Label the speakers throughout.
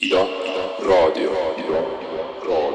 Speaker 1: Io, rodio, io, rodio.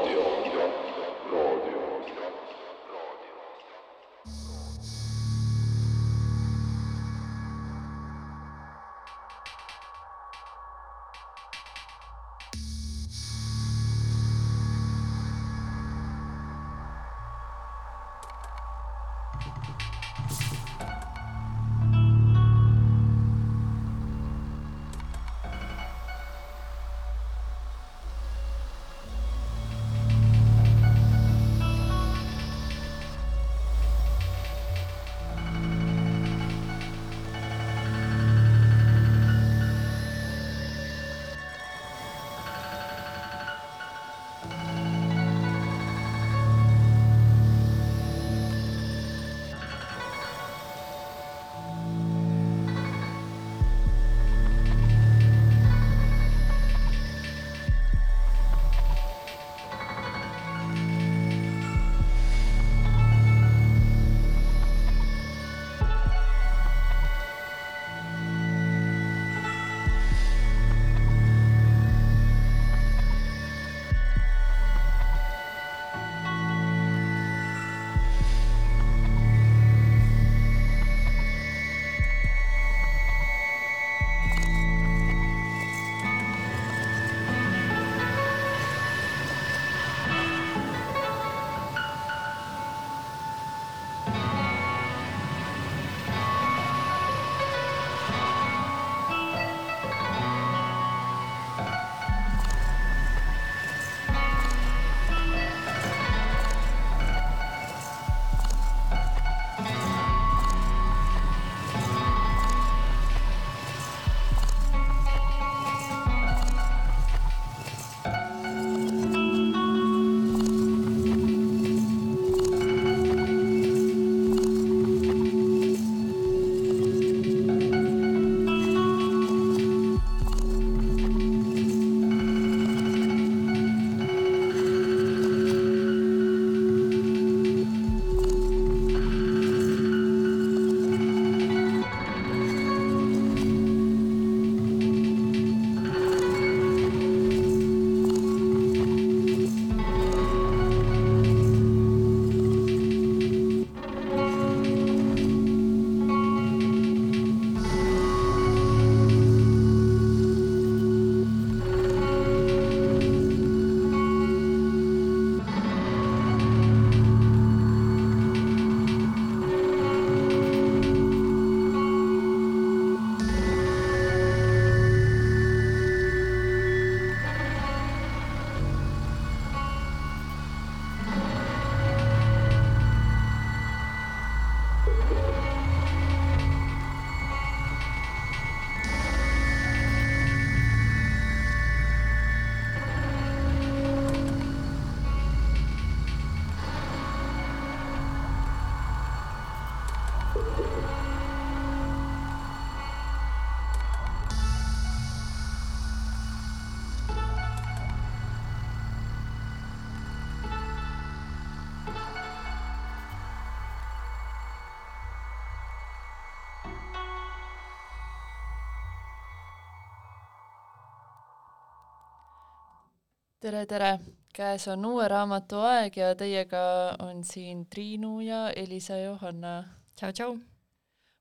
Speaker 2: Tere, tere! käes on uue raamatu aeg ja teiega on siin Triinu ja Elisa Johanna.
Speaker 3: tšau, tšau!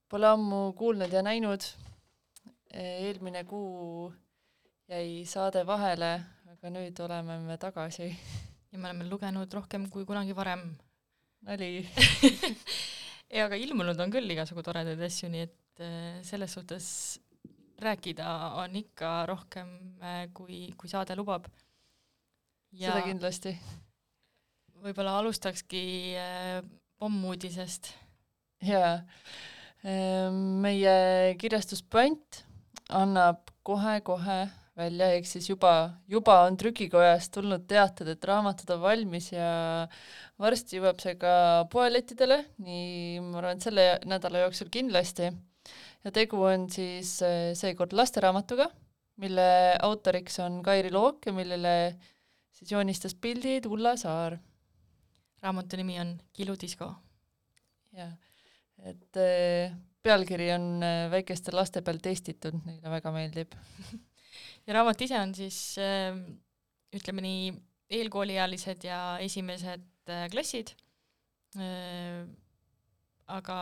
Speaker 2: Pole ammu kuulnud ja näinud. eelmine kuu jäi saade vahele, aga nüüd oleme me tagasi.
Speaker 3: ja me oleme lugenud rohkem kui kunagi varem.
Speaker 2: nali
Speaker 3: ja aga ilmunud on küll igasugu toredaid asju, nii et äh, selles suhtes rääkida on ikka rohkem, äh, kui, kui saade lubab
Speaker 2: seda kindlasti.
Speaker 3: võib-olla alustakski äh, pommuudisest.
Speaker 2: jaa, ähm, meie kirjastus Pant annab kohe-kohe välja, ehk siis juba, juba on trükikojast tulnud teated, et raamatud on valmis ja varsti jõuab see ka poelettidele, nii ma arvan, et selle nädala jooksul kindlasti. ja tegu on siis äh, seekord lasteraamatuga, mille autoriks on Kairi Look ja millele siis joonistas pildid Ulla Saar.
Speaker 3: raamatu nimi on Kiludisko.
Speaker 2: jah, et äh, pealkiri on äh, väikeste laste peal testitud, neile väga meeldib.
Speaker 3: ja raamat ise on siis äh, ütleme nii, eelkooliealised ja esimesed klassid, aga,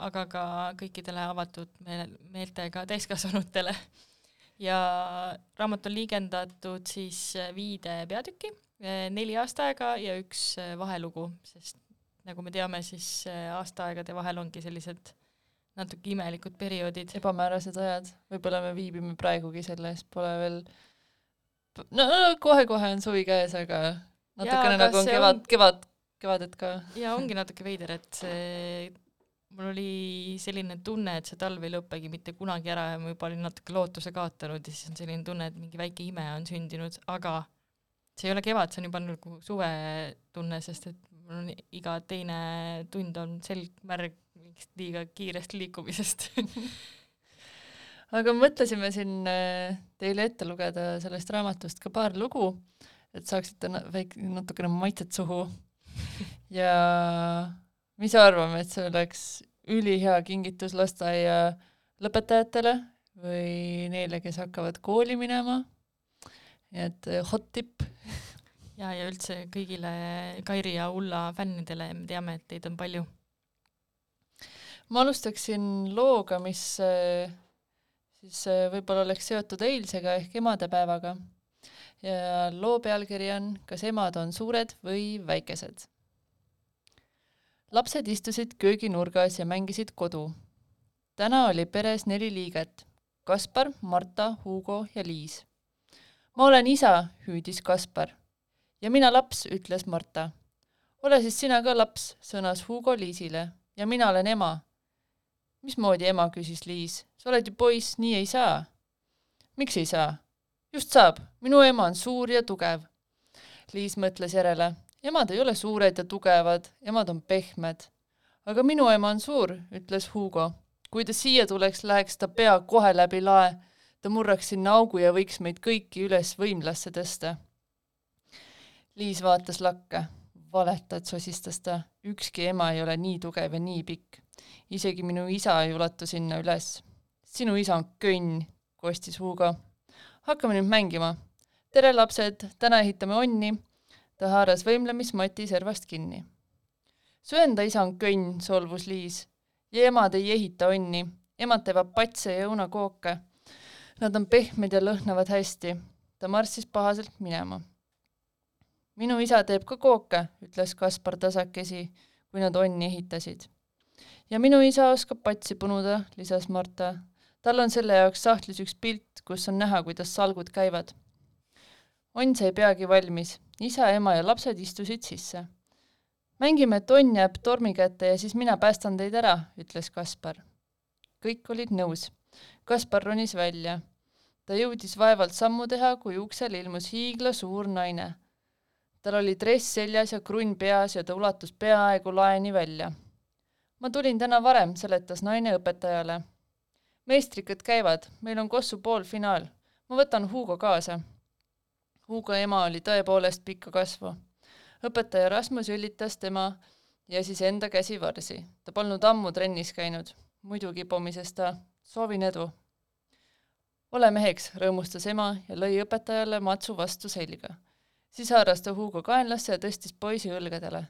Speaker 3: aga ka kõikidele avatud meel, meeltega täiskasvanutele. ja raamat on liigendatud siis viide peatükki, neli aastaaega ja üks vahelugu, sest nagu me teame, siis aastaaegade vahel ongi sellised natuke imelikud perioodid.
Speaker 2: ebamäärased ajad, võib-olla me viibime praegugi selles, pole veel no kohe-kohe on suvi käes, aga natukene ja, nagu on kevad on..., kevad, kevadet ka.
Speaker 3: ja ongi natuke veider, et see, mul oli selline tunne, et see talv ei lõppegi mitte kunagi ära ja ma juba olin natuke lootuse kaotanud ja siis on selline tunne, et mingi väike ime on sündinud, aga see ei ole kevad, see on juba nagu suvetunne, sest et mul on iga teine tund on selg märg mingist liiga kiirest liikumisest.
Speaker 2: Aga mõtlesime siin äh, teile ette lugeda sellest raamatust ka paar lugu, et saaksite väik-, natukene maitset suhu. Ja mis arvame, et see oleks ülihea kingitus lasteaia lõpetajatele või neile, kes hakkavad kooli minema, nii et äh, hot tipp
Speaker 3: ja, ja üldse kõigile Kairi ja Ulla fännidele, me teame, et teid on palju
Speaker 2: ma alustaksin looga, mis äh, siis äh, võib-olla oleks seotud eilsega ehk emadepäevaga. ja loo pealkiri on Kas emad on suured või väikesed? Lapsed istusid kööginurgas ja mängisid kodu. täna oli peres neli liiget Kaspar, Marta, Hugo ja Liis. ma olen isa, hüüdis Kaspar. ja mina laps, ütles Marta. ole siis sina ka laps, sõnas Hugo Liisile ja mina olen ema mismoodi ema, küsis Liis. sa oled ju poiss, nii ei saa. miks ei saa? just saab, minu ema on suur ja tugev. Liis mõtles järele. Emad ei ole suured ja tugevad, emad on pehmed. aga minu ema on suur, ütles Hugo. kui ta siia tuleks, läheks ta pea kohe läbi lae. ta murraks sinna augu ja võiks meid kõiki üles võimlasse tõsta. Liis vaatas lakke. valetad, sosistas ta. ükski ema ei ole nii tugev ja nii pikk isegi minu isa ei ulatu sinna üles. sinu isa on kõnn, kostis Hugo. hakkame nüüd mängima. tere, lapsed, täna ehitame onni. Ta haaras võimlemismati servast kinni. su enda isa on kõnn, solvus Liis. ja emad ei ehita onni. emad teevad patse ja õunakooke. Nad on pehmed ja lõhnavad hästi. ta marssis pahaselt minema. minu isa teeb ka kooke, ütles Kaspar tasakesi, kui nad onni ehitasid ja minu isa oskab patsi punuda, lisas Marta. tal on selle jaoks sahtlis üks pilt, kus on näha, kuidas salgud käivad. Onn sai peagi valmis, isa, ema ja lapsed istusid sisse. mängime, et onn jääb tormi kätte ja siis mina päästan teid ära, ütles Kaspar. kõik olid nõus. Kaspar ronis välja. ta jõudis vaevalt sammu teha, kui uksele ilmus hiiglasuur naine. tal oli dress seljas ja krunn peas ja ta ulatus peaaegu laeni välja ma tulin täna varem, seletas naine õpetajale. meistrikad käivad, meil on Kossu poolfinaal. ma võtan Hugo kaasa. Hugo ema oli tõepoolest pikka kasvu. õpetaja Rasmus ülitas tema ja siis enda käsi varsi. ta polnud ammu trennis käinud. muidugi pomises ta. soovin edu. ole meheks, rõõmustas ema ja lõi õpetajale matsu vastu selga. siis haaras ta Hugo kaenlasse ja tõstis poisi õlgadele.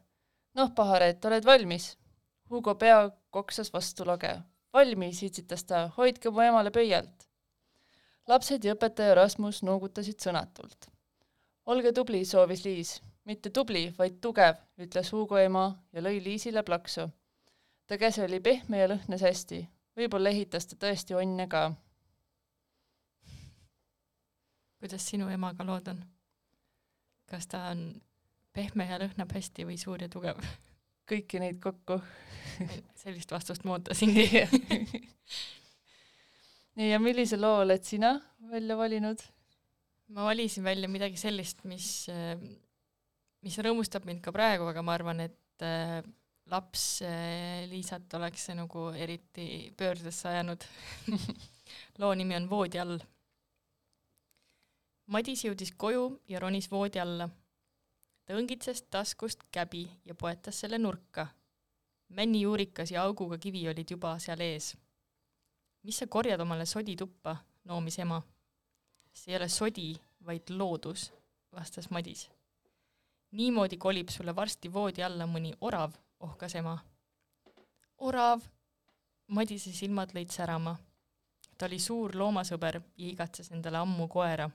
Speaker 2: noh, Paharet, oled valmis? Hugo pea koksas vastu lage. valmis, itsitas ta, hoidke mu emale pöialt. lapsed ja õpetaja Rasmus noogutasid sõnatult. Olge tubli, soovis Liis. mitte tubli, vaid tugev, ütles Hugo ema ja lõi Liisile plaksu. ta käsi oli pehme ja lõhnas hästi. võib-olla ehitas ta tõesti onne ka.
Speaker 3: kuidas sinu emaga lood on? kas ta on pehme ja lõhnab hästi või suur ja tugev?
Speaker 2: kõiki neid kokku
Speaker 3: sellist vastust ma ootasingi
Speaker 2: nii, ja millise loo oled sina välja valinud?
Speaker 3: Ma valisin välja midagi sellist, mis, mis rõõmustab mind ka praegu, aga ma arvan, et äh, laps äh, Liisat oleks see nagu eriti pöördesse ajanud loo nimi on Voodi all. Madis jõudis koju ja ronis voodi alla. ta õngitses taskust käbi ja poetas selle nurka männijuurikas ja auguga kivi olid juba seal ees. mis sa korjad omale sodituppa, noomis ema. See ei ole sodi, vaid loodus, vastas Madis. niimoodi kolib sulle varsti voodi alla mõni orav, ohkas ema. orav? Madise silmad lõid särama. ta oli suur loomasõber ja igatses endale ammu koera,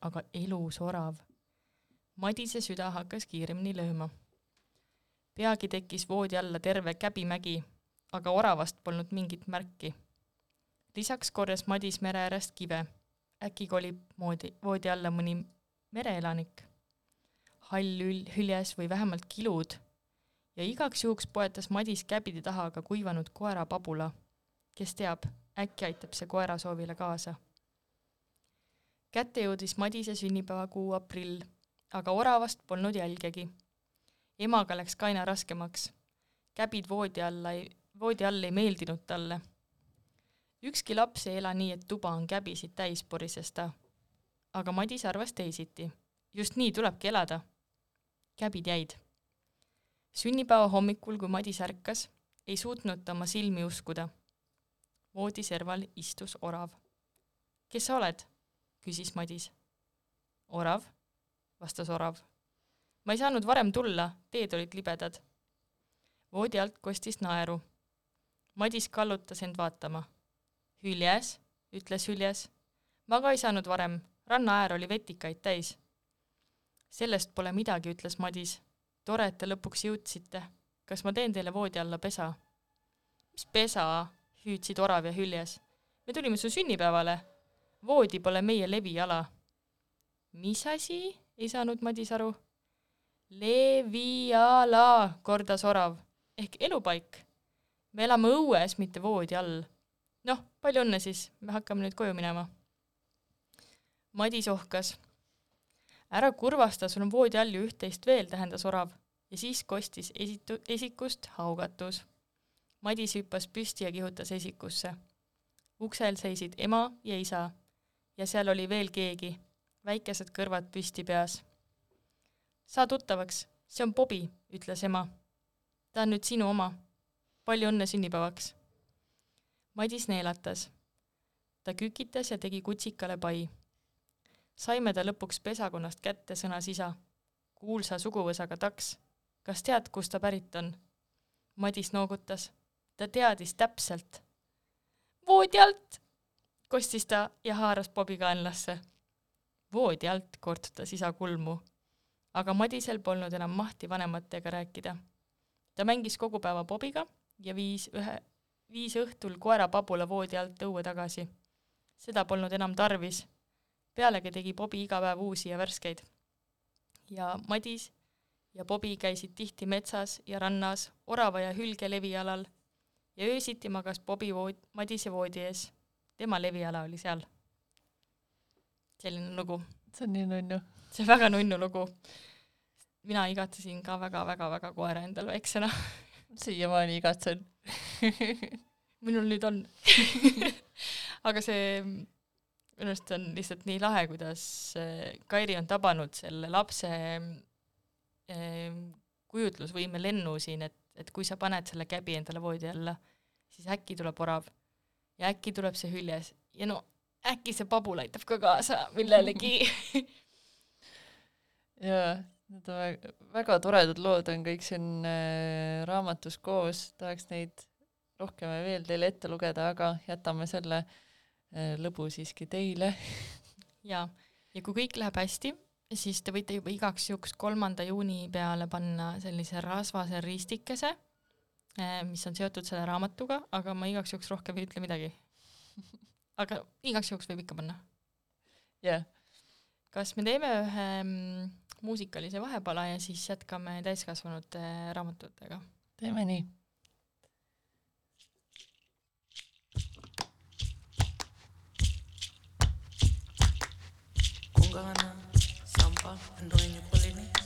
Speaker 3: aga elus orav. Madise süda hakkas kiiremini lööma. peagi tekkis voodi alla terve käbimägi, aga oravast polnud mingit märki. lisaks korjas Madis mere äärest kive. Äkki kolib moodi, voodi alla mõni mereelanik. hall ül-, hüljes või vähemalt kilud ja igaks juhuks poetas Madis käbide taha ka kuivanud koera Pabula. kes teab, äkki aitab see koera soovile kaasa. kätte jõudis Madise sünnipäevakuu aprill, aga oravast polnud jälgegi. emaga läks ka aina raskemaks. käbid voodi alla ei, voodi all ei meeldinud talle. Ükski laps ei ela nii, et tuba on käbisid täis, porises ta. aga Madis arvas teisiti. just nii tulebki elada. käbid jäid sünnipäeva hommikul, kui Madis ärkas, ei suutnud ta oma silmi uskuda. voodi serval istus orav. kes sa oled? küsis Madis. orav, vastas orav. ma ei saanud varem tulla, teed olid libedad. voodi alt kostis naeru. Madis kallutas end vaatama. Hüljes, ütles hüljes. ma ka ei saanud varem, rannaäär oli vetikaid täis. sellest pole midagi, ütles Madis tore, et te lõpuks jõudsite. kas ma teen teile voodi alla pesa? mis pesa? hüüdsid orav ja hüljes. me tulime su sünnipäevale. voodi pole meie leviala. mis asi? ei saanud Madis aru. Leviala, kordas orav ehk elupaik. me elame õues, mitte voodi all. Noh, palju õnne siis, me hakkame nüüd koju minema. Madis ohkas ära kurvasta, sul on voodi all ju üht-teist veel, tähendas orav ja siis kostis esitu-, esikust haugatus. Madis hüppas püsti ja kihutas esikusse. uksel seisid ema ja isa ja seal oli veel keegi, väikesed kõrvad püsti peas. saa tuttavaks, see on Bobi, ütles ema. ta on nüüd sinu oma. palju õnne sünnipäevaks. Madis neelatas. ta kükitas ja tegi kutsikale pai saime ta lõpuks pesakonnast kätte, sõnas isa. kuulsa suguvõsaga taks. kas tead, kust ta pärit on? Madis noogutas. ta teadis täpselt. voodi alt, kostis ta ja haaras Bobi kaenlasse. voodi alt, kortsutas isa kulmu. aga Madisel polnud enam mahti vanematega rääkida. ta mängis kogu päeva Bobiga ja viis ühe, viis õhtul koera Pabula voodi alt õue tagasi. seda polnud enam tarvis pealegi tegi Bobi iga päev uusi ja värskeid. ja Madis ja Bobi käisid tihti metsas ja rannas, orava ja hülge levialal ja öösiti magas Bobi vood-, Madise voodi ees. tema leviala oli seal. selline lugu.
Speaker 2: see on nii nunnu.
Speaker 3: see on väga nunnu lugu. mina igatsesin ka väga-väga-väga koera endale väiksena
Speaker 2: siiamaani igatsen.
Speaker 3: Minul nüüd on. Aga see minu arust on lihtsalt nii lahe, kuidas äh, Kairi on tabanud selle lapse äh, kujutlusvõime lennu siin, et, et kui sa paned selle käbi endale voodi alla, siis äkki tuleb orav ja äkki tuleb see hüljes. Ja no äkki see pabul aitab ka kaasa millelegi.
Speaker 2: Jaa, need on väga, toredad lood on kõik siin äh, raamatus koos, tahaks neid rohkem veel teile ette lugeda, aga jätame selle äh, lõbu siiski teile.
Speaker 3: jaa, ja kui kõik läheb hästi, siis te võite juba igaks juhuks kolmanda juuni peale panna sellise rasvase ristikese, äh, mis on seotud selle raamatuga, aga ma igaks juhuks rohkem ei ütle midagi. aga igaks juhuks võib ikka panna.
Speaker 2: jah yeah..
Speaker 3: kas me teeme ühe mm, muusikalise vahepala ja siis jätkame täiskasvanute raamatutega?
Speaker 2: teeme nii
Speaker 4: Ungana, Sampa, Andoinha Polini.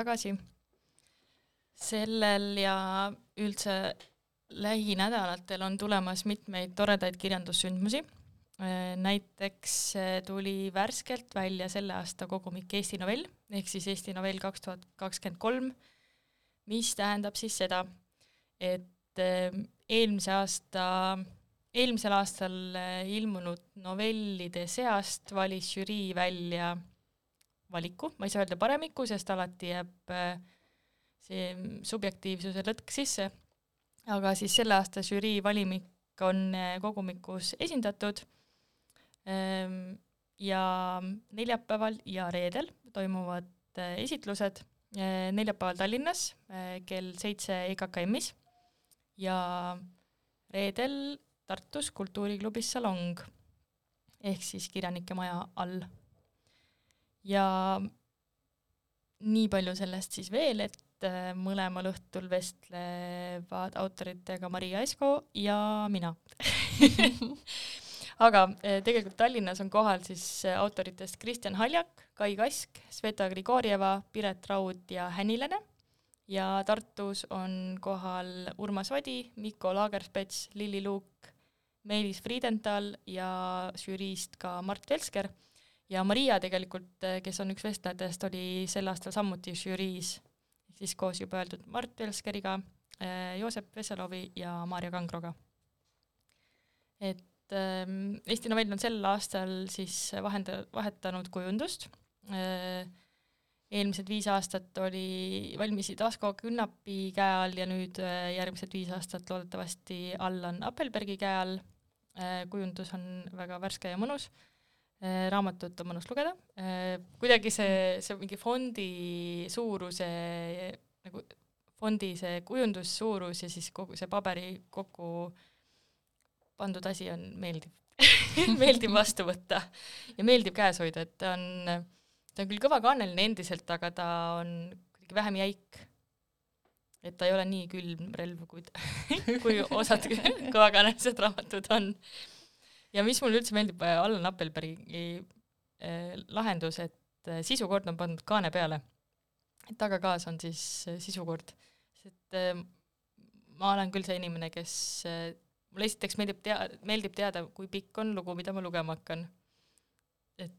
Speaker 3: Tagasi. sellel ja üldse lähinädalatel on tulemas mitmeid toredaid kirjandussündmusi. näiteks eh, tuli värskelt välja selle aasta kogumik Eesti novell ehk siis Eesti novell kaks tuhat kakskümmend kolm, mis tähendab siis seda, et eh, eelmise aasta, eelmisel aastal ilmunud novellide seast valis žürii välja valiku, ma ei saa öelda paremiku, sest alati jääb äh, see subjektiivsuse lõtk sisse, aga siis selle aasta žürii valimik on äh, kogumikus esindatud. Ähm, ja neljapäeval ja reedel toimuvad äh, esitlused, neljapäeval Tallinnas kell seitse EKKM-is ja reedel Tartus kultuuriklubis Salong ehk siis Kirjanike Maja all ja nii palju sellest siis veel, et äh, mõlemal õhtul vestlevad autoritega Maria Esko ja mina. Aga äh, tegelikult Tallinnas on kohal siis äh, autoritest Kristjan Haljak, Kai Kask, Sveta Grigorjeva, Piret Raud ja Hänilene. Ja Tartus on kohal Urmas Vadi, Mikko Laagerspets, Lilli Luuk, Meelis Friedenthal ja žüriist ka Mart Velsker ja Maria tegelikult, kes on üks vestlejatest, oli sel aastal samuti žüriis, siis koos juba öeldud Mart Velskeriga, Joosep Veselovi ja Maarja Kangroga. et ähm, Eesti novell on sel aastal siis vahenda-, vahetanud kujundust. Äh,, eelmised viis aastat oli, valmisid Asko Künnapi käe all ja nüüd järgmised viis aastat loodetavasti Allan Appelbergi käe all. Kujundus on väga värske ja mõnus raamatut on mõnus lugeda, kuidagi see, see mingi fondi suuruse nagu fondi see kujundussuurus ja siis kogu see paberi kokku pandud asi on meeldiv meeldib vastu võtta ja meeldib käes hoida, et ta on, ta on küll kõvakaaneline endiselt, aga ta on kuidagi vähem jäik. et ta ei ole nii külm relv, kui, kui osad kõvakaanelised raamatud on ja mis mulle üldse meeldib äh, Allan Appelbergi äh, lahendus, et äh, sisukord on pandud kaane peale. et tagakaas on siis sisukord. äh, ma olen küll see inimene, kes mulle esiteks meeldib tea-, meeldib teada, kui pikk on lugu, mida ma lugema hakkan. et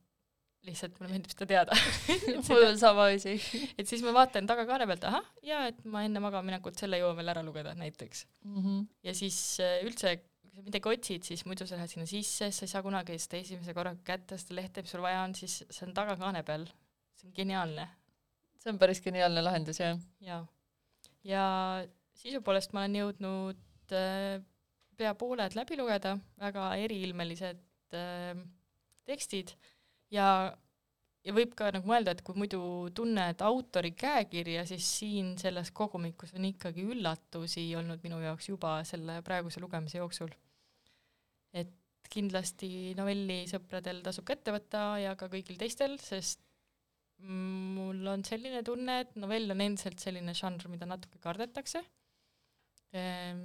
Speaker 3: lihtsalt mulle meeldib seda teada
Speaker 2: mul on sama asi.
Speaker 3: et siis ma vaatan tagakaane pealt, ahah, jaa, et ma enne magamaminekut selle jõuan veel ära lugeda näiteks.
Speaker 2: mm. -hmm.
Speaker 3: ja siis üldse, kui sa midagi otsid, siis muidu sa lähed sinna sisse, sa ei saa kunagi seda esimese korraga kätte, seda lehte, mis sul vaja on, siis see on tagakaane peal. see on geniaalne.
Speaker 2: see on päris geniaalne lahendus, jah.
Speaker 3: jaa. ja sisu poolest ma olen jõudnud äh, pea pooled läbi lugeda, väga eriilmelised äh, tekstid ja, ja võib ka nagu mõelda, et kui muidu tunned autori käekirja, siis siin selles kogumikus on ikkagi üllatusi olnud minu jaoks juba selle praeguse lugemise jooksul. et kindlasti novellisõpradel tasub kätte võtta ja ka kõigil teistel, sest mul on selline tunne, et novell on endiselt selline žanr, mida natuke kardetakse ehm,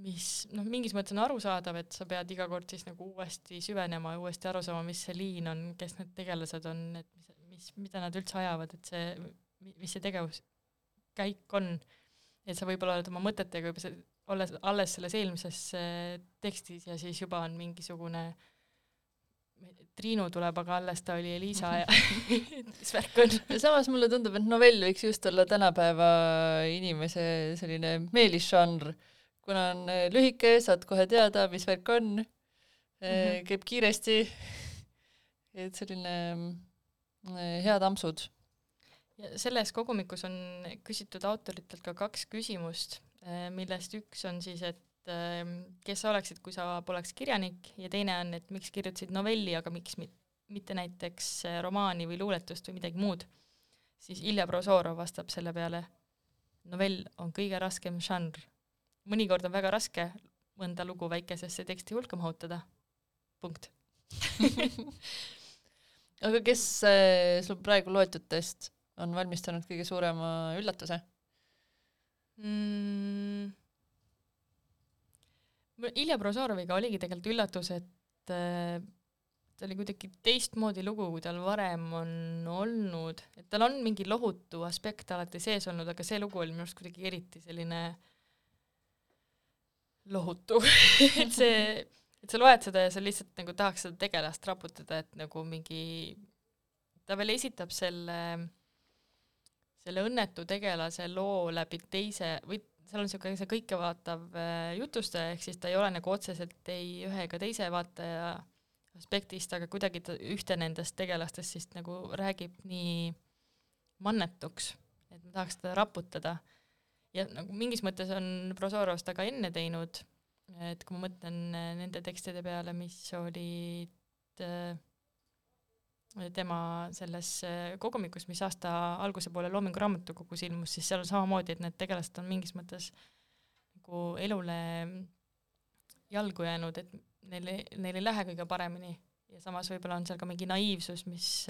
Speaker 3: mis noh, mingis mõttes on arusaadav, et sa pead iga kord siis nagu uuesti süvenema ja uuesti aru saama, mis see liin on, kes need tegelased on, et mis, mis, mida nad üldse ajavad, et see, mis see tegevuskäik on. et sa võib-olla oled oma mõtetega juba se- olles alles selles eelmises äh, tekstis ja siis juba on mingisugune Triinu tuleb, aga alles ta oli Elisa ja mis värk on?
Speaker 2: samas mulle tundub, et novell võiks just olla tänapäeva inimese selline meelisžanr, kuna on eh, lühike, saad kohe teada, mis värk on mm,
Speaker 3: Mhm.
Speaker 2: käib kiiresti, et selline mm, head ampsud.
Speaker 3: ja selles kogumikus on küsitud autoritelt ka kaks küsimust, millest üks on siis, et kes sa oleksid, kui sa poleks kirjanik ja teine on, et miks kirjutasid novelli, aga miks mit, mitte näiteks äh, romaani või luuletust või midagi muud. siis Ilja Prozorov vastab selle peale, novell on kõige raskem žanr. Mõnikord on väga raske mõnda lugu väikesesse teksti hulka mahutada. punkt.
Speaker 2: aga kes eh, sul praegu loetutest on valmistanud kõige suurema üllatuse?
Speaker 3: mm.. Ilja Prozoroviga oligi tegelikult üllatus, et äh, ta oli kuidagi teistmoodi lugu, kui tal varem on olnud, et tal on mingi lohutu aspekt alati sees olnud, aga see lugu oli minu arust kuidagi eriti selline lohutu et see, et sa loed seda ja sa lihtsalt nagu tahaks seda tegelast raputada, et nagu mingi, ta veel esitab selle selle õnnetu tegelase loo läbi teise või seal on niisugune see kõikevaatav äh, jutustaja, ehk siis ta ei ole nagu otseselt ei ühe ega teise vaataja aspektist, aga kuidagi ta ühte nendest tegelastest siis nagu räägib nii mannetuks, et ma tahaks teda raputada. Ja nagu mingis mõttes on Prozorov seda ka enne teinud, et kui ma mõtlen äh, nende tekstide peale, mis olid äh, tema selles äh, kogumikus, mis aasta alguse poole Loomingu Raamatukogus ilmus, siis seal on samamoodi, et need tegelased on mingis mõttes nagu elule jalgu jäänud, et neil ei, neil ei lähe kõige paremini. Ja samas võib-olla on seal ka mingi naiivsus, mis,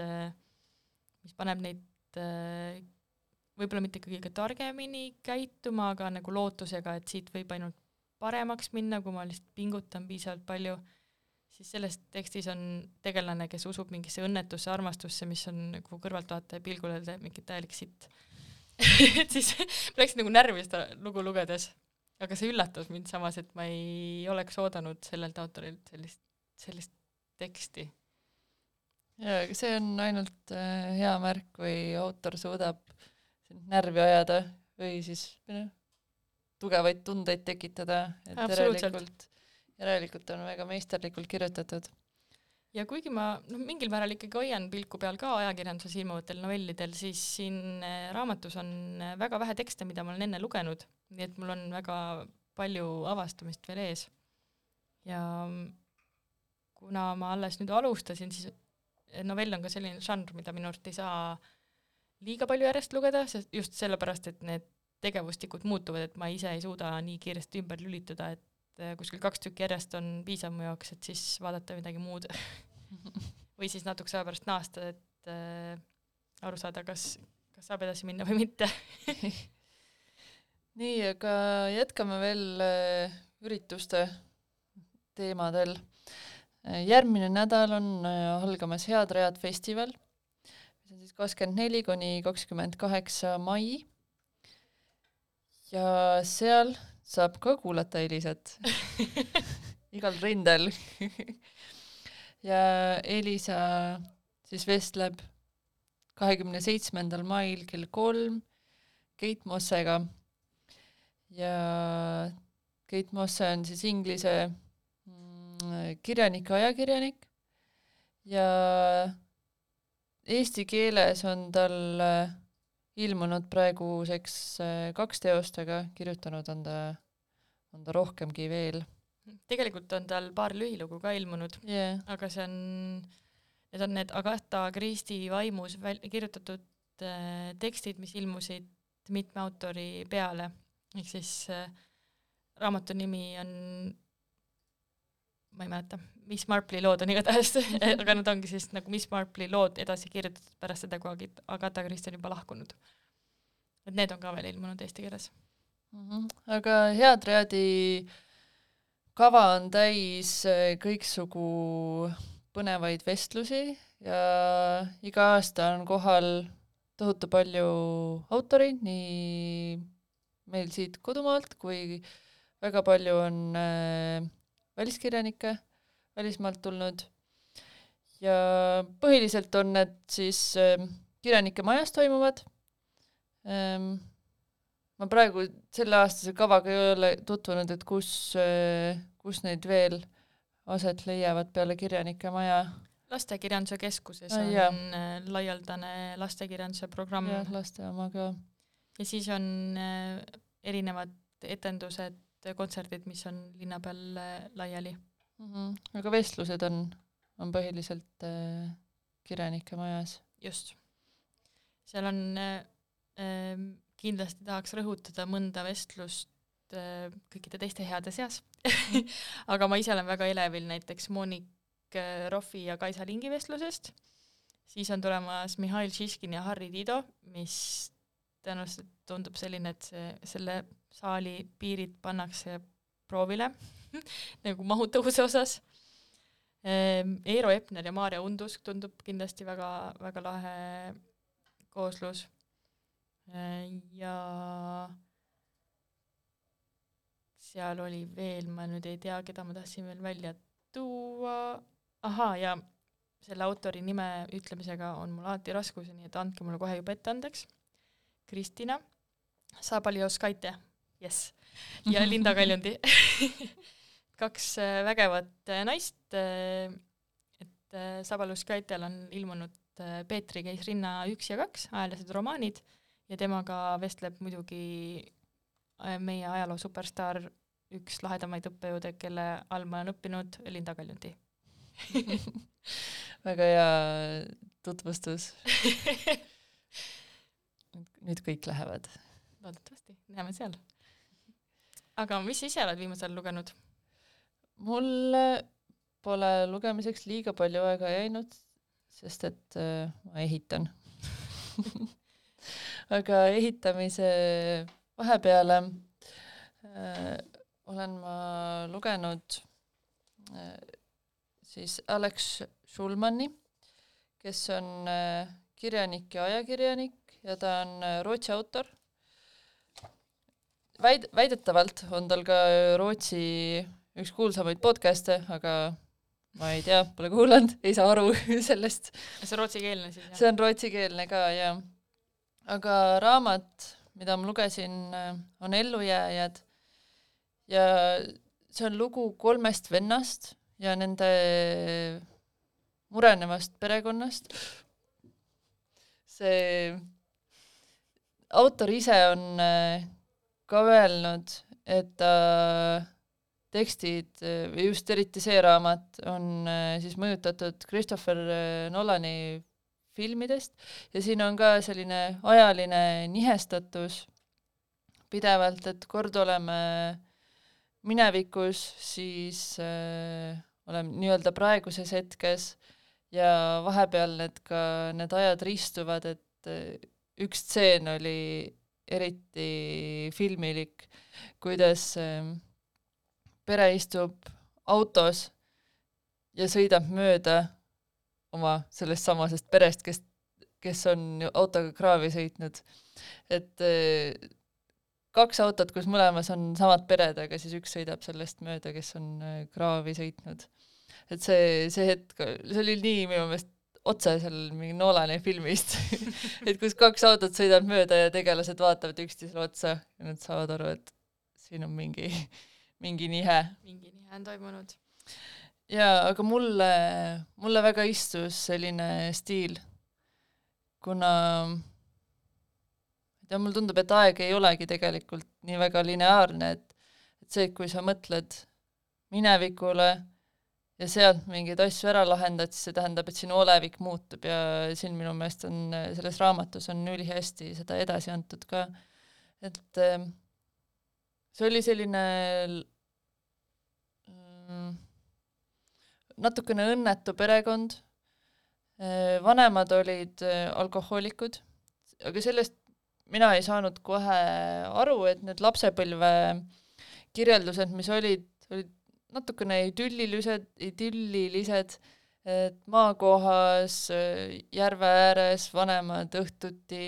Speaker 3: mis paneb neid võib-olla mitte kõige targemini käituma, aga nagu lootusega, et siit võib ainult paremaks minna, kui ma lihtsalt pingutan piisavalt palju siis selles tekstis on tegelane, kes usub mingisse õnnetusse armastusse, mis on nagu kõrvaltvaataja pilgul öelda mingi täielik sitt. et siis ma läksin nagu närvi seda lugu lugedes, aga see üllatas mind samas, et ma ei oleks oodanud sellelt autorilt sellist, sellist teksti.
Speaker 2: jaa, see on ainult äh, hea märk, kui autor suudab sind närvi ajada või siis noh, tugevaid tundeid tekitada, et järelikult, järelikult on väga meisterlikult kirjutatud.
Speaker 3: ja kuigi ma noh, mingil määral ikkagi hoian pilku peal ka ajakirjanduses ilmuvatel novellidel, siis siin äh, raamatus on äh, väga vähe tekste, mida ma olen enne lugenud, nii et mul on väga palju avastamist veel ees. ja kuna ma alles nüüd alustasin, siis eh, novell on ka selline žanr, mida minu arust ei saa liiga palju järjest lugeda, sest just sellepärast, et need tegevustikud muutuvad, et ma ise ei suuda nii kiiresti ümber lülituda, et eh, kuskil kaks tükki järjest on piisav mu jaoks, et siis vaadata midagi muud. või siis natukese aja pärast naasta, et äh, aru saada, kas, kas saab edasi minna või mitte.
Speaker 2: nii, aga jätkame veel äh, ürituste teemadel. järgmine nädal on äh, algamas Head Read festival, mis on siis kakskümmend neli kuni kakskümmend kaheksa mai. ja seal saab ka kuulata Elisat igal rindel. ja Elisa siis vestleb kahekümne seitsmendal mail kell kolm Keit Mossega ja Keit Mosse on siis inglise mm, kirjanik ja ajakirjanik ja eesti keeles on tal äh, ilmunud praeguseks äh, kaks teost, aga kirjutanud on ta, on ta rohkemgi veel.
Speaker 3: tegelikult on tal paar lühilugu ka ilmunud,
Speaker 2: jah,
Speaker 3: aga see on, need on need Agatha Christie vaimus väl-, kirjutatud äh, tekstid, mis ilmusid mitme autori peale, ehk siis äh, raamatu nimi on ma ei mäleta, Miss Marple'i lood on igatahes, aga need ongi siis nagu Miss Marple'i lood edasi kirjutatud pärast seda, kui Agatha Christie on juba lahkunud. et need on ka veel ilmunud eesti keeles.
Speaker 2: Mhm. aga Head Readi kava on täis äh, kõiksugu põnevaid vestlusi ja iga aasta on kohal tohutu palju autoreid nii meil siit kodumaalt kui väga palju on äh, väliskirjanikke välismaalt tulnud ja põhiliselt on need siis äh, kirjanike majas toimuvad ähm,. ma praegu selleaastase kavaga ei ole tutvunud, et kus äh,, kus neid veel aset leiavad peale kirjanike maja.
Speaker 3: lastekirjanduse keskuses
Speaker 2: Ah,
Speaker 3: on
Speaker 2: jaa.
Speaker 3: äh, laialdane lastekirjanduse programm
Speaker 2: jah, laste oma ka.
Speaker 3: ja siis on äh, erinevad etendused, kontserdid, mis on linna peal äh, laiali.
Speaker 2: mm. -hmm. aga vestlused on, on põhiliselt äh, kirjanike majas.
Speaker 3: just. seal on äh, äh, kindlasti tahaks rõhutada mõnda vestlust äh, kõikide teiste heade seas aga ma ise olen väga elevil näiteks Monik äh, Rohvi ja Kaisa Lingi vestlusest, siis on tulemas Mihhail Šiškin ja Harri Tiido, mis tõenäoliselt tundub selline, et see, selle saali piirid pannakse proovile nagu mahutavuse osas. Eero Epner ja Maarja Undusk tundub kindlasti väga, väga lahe kooslus. ja seal oli veel, ma nüüd ei tea, keda ma tahtsin veel välja tuua, ahaa, ja selle autori nime ütlemisega on mul alati raskusi, nii et andke mulle kohe juba ette andeks. Kristina Sabalioskaite, jess, ja Linda Kaljundi kaks äh, vägevat äh, naist, äh, et Sabalioskaitel on ilmunud Peetri käis rinna üks ja kaks ajalehesed romaanid ja temaga vestleb muidugi meie ajaloo superstaar, üks lahedamaid õppejõude, kelle all ma olen õppinud, Linda Kaljundi
Speaker 2: väga hea tutvustus. nüüd kõik lähevad.
Speaker 3: loodetavasti, näeme seal. Aga mis ise oled viimasel lugenud?
Speaker 2: mul pole lugemiseks liiga palju aega jäänud, sest et äh, ma ehitan aga ehitamise vahepeale äh, olen ma lugenud äh, siis Alex Schulmani, kes on äh, kirjanik ja ajakirjanik ja ta on äh, Rootsi autor. Väid-, väidetavalt on tal ka Rootsi üks kuulsamaid podcast'e, aga ma ei tea, pole kuulanud, ei saa aru sellest.
Speaker 3: see on rootsikeelne siis
Speaker 2: see on rootsikeelne ka, jaa. aga raamat, mida ma lugesin, on Ellujääjad ja see on lugu kolmest vennast ja nende murenevast perekonnast. see autor ise on äh, ka öelnud, et ta tekstid äh, või just eriti see raamat on äh, siis mõjutatud Christopher äh, Nolani filmidest. Ja siin on ka selline ajaline nihestatus pidevalt, et kord oleme minevikus, siis äh, oleme nii-öelda praeguses hetkes ja vahepeal need ka, need ajad ristuvad, et äh, üks stseen oli eriti filmilik, kuidas äh, pere istub autos ja sõidab mööda oma sellest samasest perest, kes, kes on autoga kraavi sõitnud. et eh, kaks autot, kus mõlemas on samad pered, aga siis üks sõidab sellest mööda, kes on eh, kraavi sõitnud. et see, see hetk, see oli nii minu meelest otse seal mingi Nolani filmist et kus kaks autot sõidab mööda ja tegelased vaatavad üksteisele otsa ja nad saavad aru, et siin on mingi mingi nihe.
Speaker 3: mingi nihe on toimunud.
Speaker 2: jaa, aga mulle, mulle väga istus selline stiil, kuna ma ei tea, mulle tundub, et aeg ei olegi tegelikult nii väga lineaarne, et et see, et kui sa mõtled minevikule ja sealt mingeid asju ära lahendad, siis see tähendab, et sinu olevik muutub ja siin minu meelest on, selles raamatus on ülihästi seda edasi antud ka, et äh, see oli selline mm, natukene õnnetu perekond, vanemad olid äh, alkohoolikud, aga sellest mina ei saanud kohe aru, et need lapsepõlve kirjeldused, mis olid, olid natukene idüllilised, idüllilised, et maakohas, järve ääres vanemad õhtuti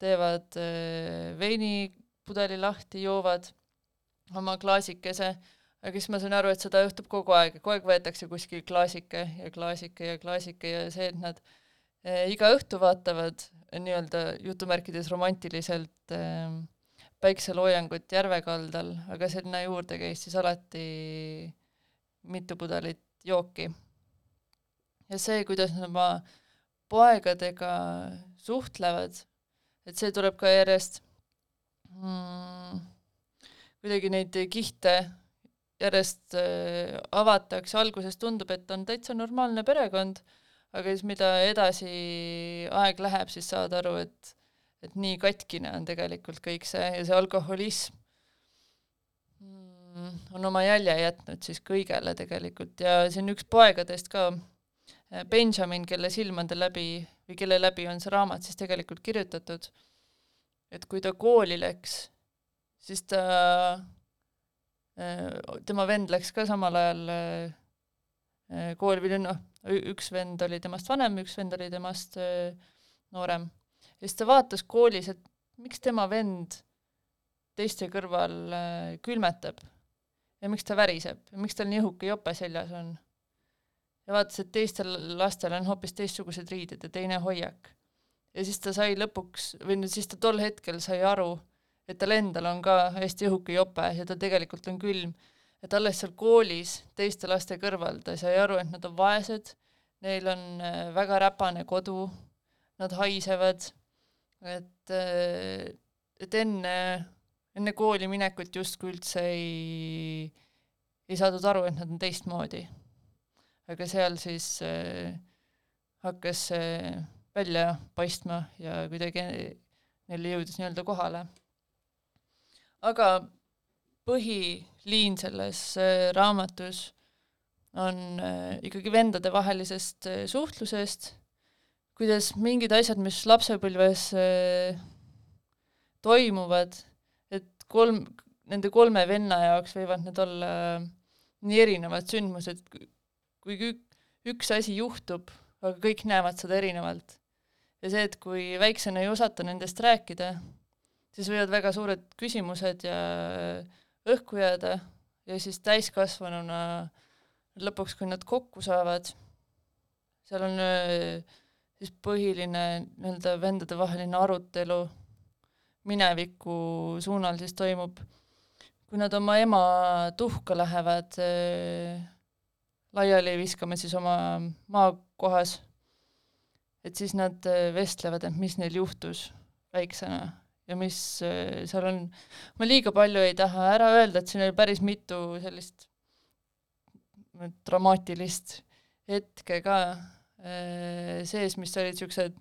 Speaker 2: teevad äh, veini pudeli lahti, joovad oma klaasikese, aga siis ma sain aru, et seda juhtub kogu aeg, kogu aeg võetakse kuskil klaasike ja klaasike ja klaasike ja see, et nad eh, iga õhtu vaatavad eh, nii-öelda jutumärkides romantiliselt eh, päikseloojangut järve kaldal, aga sinna juurde käis siis alati mitu pudelit jooki. ja see, kuidas nad oma poegadega suhtlevad, et see tuleb ka järjest mm, kuidagi neid kihte järjest äh, avatakse, alguses tundub, et on täitsa normaalne perekond, aga siis mida edasi aeg läheb, siis saad aru, et et nii katkine on tegelikult kõik see ja see alkoholism mm, on oma jälje jätnud siis kõigele tegelikult ja on üks poegadest ka, Benjamin, kelle silmade läbi või kelle läbi on see raamat siis tegelikult kirjutatud, et kui ta kooli läks, siis ta, tema vend läks ka samal ajal äh, kooli või noh, üks vend oli temast vanem, üks vend oli temast äh, noorem. Ja siis ta vaatas koolis, et miks tema vend teiste kõrval äh, külmetab ja miks ta väriseb ja miks tal nii õhuke jope seljas on ja vaatas, et teistel lastel on hoopis teistsugused riided ja teine hoiak. ja siis ta sai lõpuks või no siis ta tol hetkel sai aru, et tal endal on ka hästi õhuke jope ja ta tegelikult on külm. et alles seal koolis teiste laste kõrval ta sai aru, et nad on vaesed, neil on äh, väga räpane kodu, nad haisevad, et, et enne, enne kooli minekut justkui üldse ei, ei saadud aru, et nad on teistmoodi aga seal siis äh, hakkas see äh, välja paistma ja kuidagi neile jõudis nii-öelda kohale. aga põhiliin selles äh, raamatus on äh, ikkagi vendadevahelisest äh, suhtlusest, kuidas mingid asjad, mis lapsepõlves äh, toimuvad, et kolm, nende kolme venna jaoks võivad need olla äh, nii erinevad sündmused, kui ük- üks asi juhtub, aga kõik näevad seda erinevalt. ja see, et kui väiksena ei osata nendest rääkida, siis võivad väga suured küsimused ja õhku jääda ja siis täiskasvanuna lõpuks, kui nad kokku saavad, seal on öö, siis põhiline nii-öelda vendadevaheline arutelu mineviku suunal siis toimub, kui nad oma ema tuhka lähevad äh, laiali viskama siis oma maakohas, et siis nad äh, vestlevad, et mis neil juhtus väiksena ja mis äh, seal on, ma liiga palju ei taha ära öelda, et siin oli päris mitu sellist dramaatilist hetke ka sees, mis olid niisugused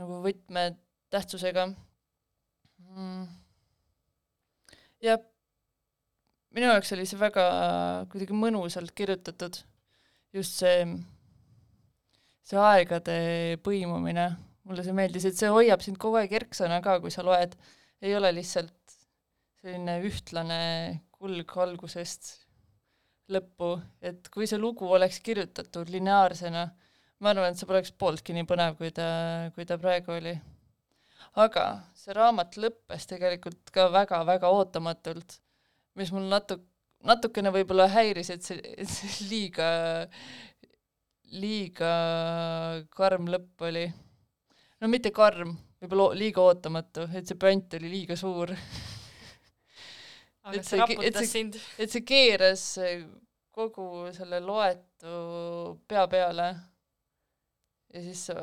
Speaker 2: nagu võtmetähtsusega mm.. ja minu jaoks oli see väga kuidagi mõnusalt kirjutatud, just see, see aegade põimumine, mulle see meeldis, et see hoiab sind kogu aeg erksana ka, kui sa loed, ei ole lihtsalt selline ühtlane kulg algusest lõppu, et kui see lugu oleks kirjutatud lineaarsena, ma arvan, et see poleks pooltki nii põnev, kui ta, kui ta praegu oli. Aga see raamat lõppes tegelikult ka väga-väga ootamatult, mis mul natu-, natukene võib-olla häiris, et see, et see liiga, liiga karm lõpp oli. no mitte karm, võib-olla liiga ootamatu, et see pant oli liiga suur, Et
Speaker 3: see
Speaker 2: et see- et see keeras kogu selle loetu pea peale ja siis sa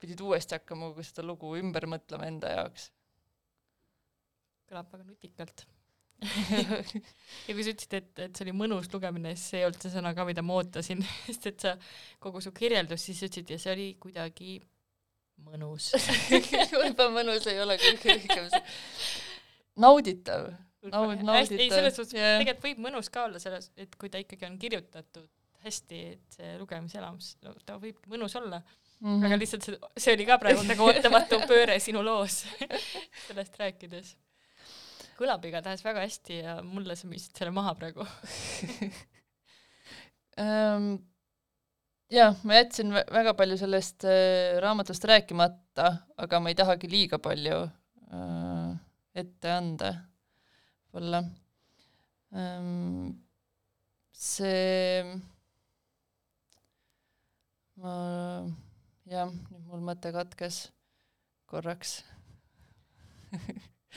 Speaker 2: pidid uuesti hakkama kogu seda lugu ümber mõtlema enda jaoks.
Speaker 3: kõlab väga nutikalt. ja kui sa ütlesid, et, et see oli mõnus lugemine, siis see ei olnud see sõna ka, mida ma ootasin, sest et sa, kogu su kirjeldus, siis sa ütlesid ja see oli kuidagi mõnus.
Speaker 2: võib-olla mõnus ei ole kõige õigem see. nauditav. Naud-
Speaker 3: hästi, ei
Speaker 2: nauditav,
Speaker 3: selles suhtes
Speaker 2: jah.
Speaker 3: tegelikult võib mõnus ka olla selles, et kui ta ikkagi on kirjutatud hästi, et see lugemiselamus, no ta võib mõnus olla mm, -hmm. aga lihtsalt see, see oli ka praegu nagu ootamatu pööre sinu loos sellest rääkides. kõlab igatahes väga hästi ja mulle sa müüsid selle maha praegu.
Speaker 2: ähm, jah, ma jätsin vä- väga palju sellest äh, raamatust rääkimata, aga ma ei tahagi liiga palju äh, ette anda võib-olla ähm, see ma jah nüüd mul mõte katkes korraks.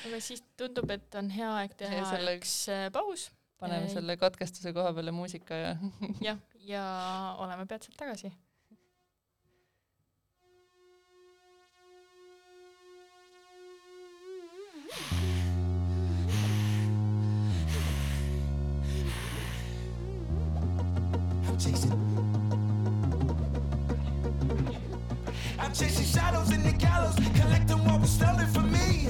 Speaker 3: Aga siis tundub et on hea aeg teha
Speaker 2: selle-
Speaker 3: üks äh, paus.
Speaker 2: Paneme
Speaker 3: Ei.
Speaker 2: selle katkestuse koha peale muusika ja
Speaker 3: jah ja oleme peatselt tagasi.
Speaker 5: I'm shadows in the gallows, collecting what was stolen from me.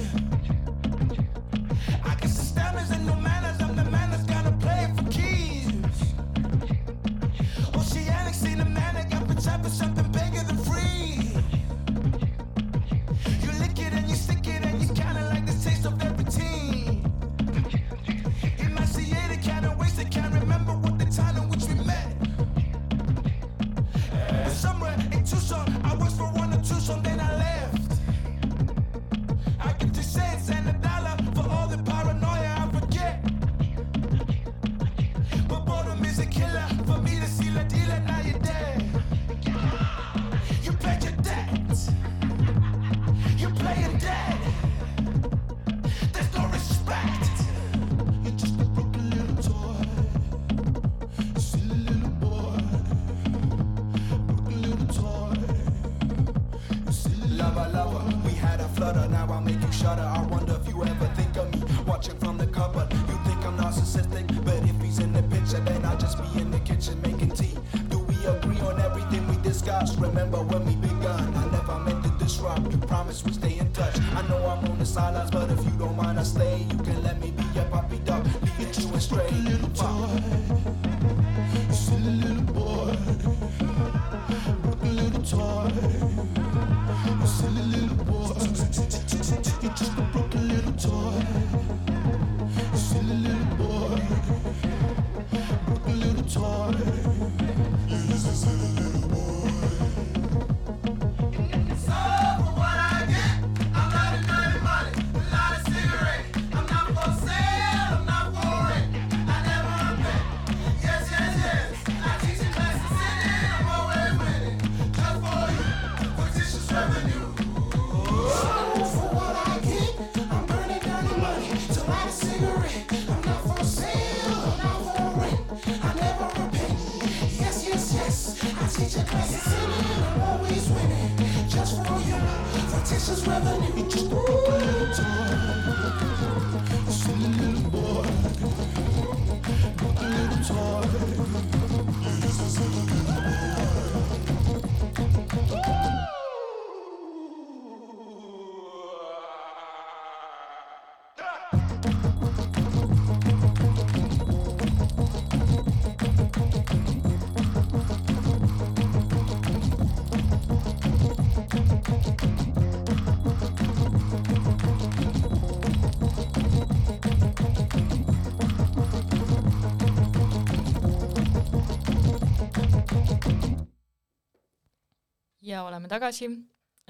Speaker 3: Ja oleme tagasi.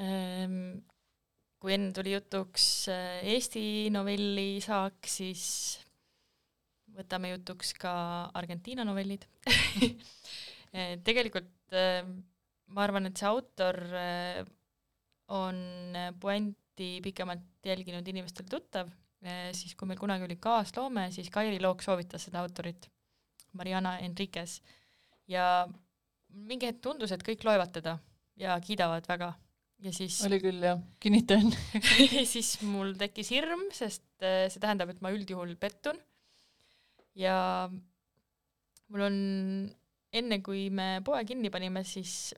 Speaker 3: Ehm, kui enne tuli jutuks äh, Eesti novellisaak, siis võtame jutuks ka Argentiina novellid. Eh, tegelikult eh, ma arvan, et see autor eh, on puänti pikemalt jälginud inimestele tuttav, siis kui meil kunagi oli kaasloome, siis Kairi Look soovitas seda autorit, Mariana Enriquez, ja mingi hetk tundus, et kõik loevad teda ja kiidavad väga ja siis
Speaker 2: oli küll jah, kinnitan
Speaker 3: siis mul tekkis hirm, sest äh, see tähendab, et ma üldjuhul pettun. ja mul on, enne kui me poe kinni panime, siis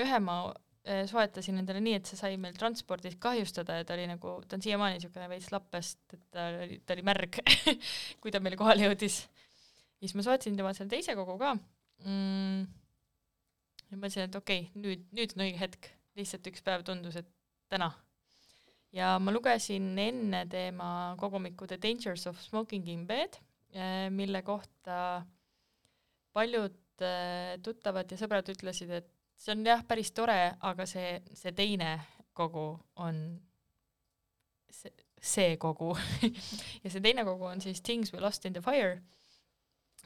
Speaker 3: ühe ma äh, soetasin endale nii, et see sai meil transpordis kahjustada ja ta oli nagu, ta on siiamaani niisugune veits lappest, et ta oli, ta oli märg kui ta meile kohale jõudis. siis ma soetasin tema selle teise kogu ka mm,. Ja mõtlesin, et okei okay,, nüüd, nüüd on õige hetk. Lihtsalt üks päev tundus, et täna. ja ma lugesin enne tema kogumikku The Dangers of Smoking in Bed, mille kohta paljud eh, tuttavad ja sõbrad ütlesid, et see on jah, päris tore, aga see, see teine kogu on see, see kogu. Ja see teine kogu on siis Things we lost in the fire.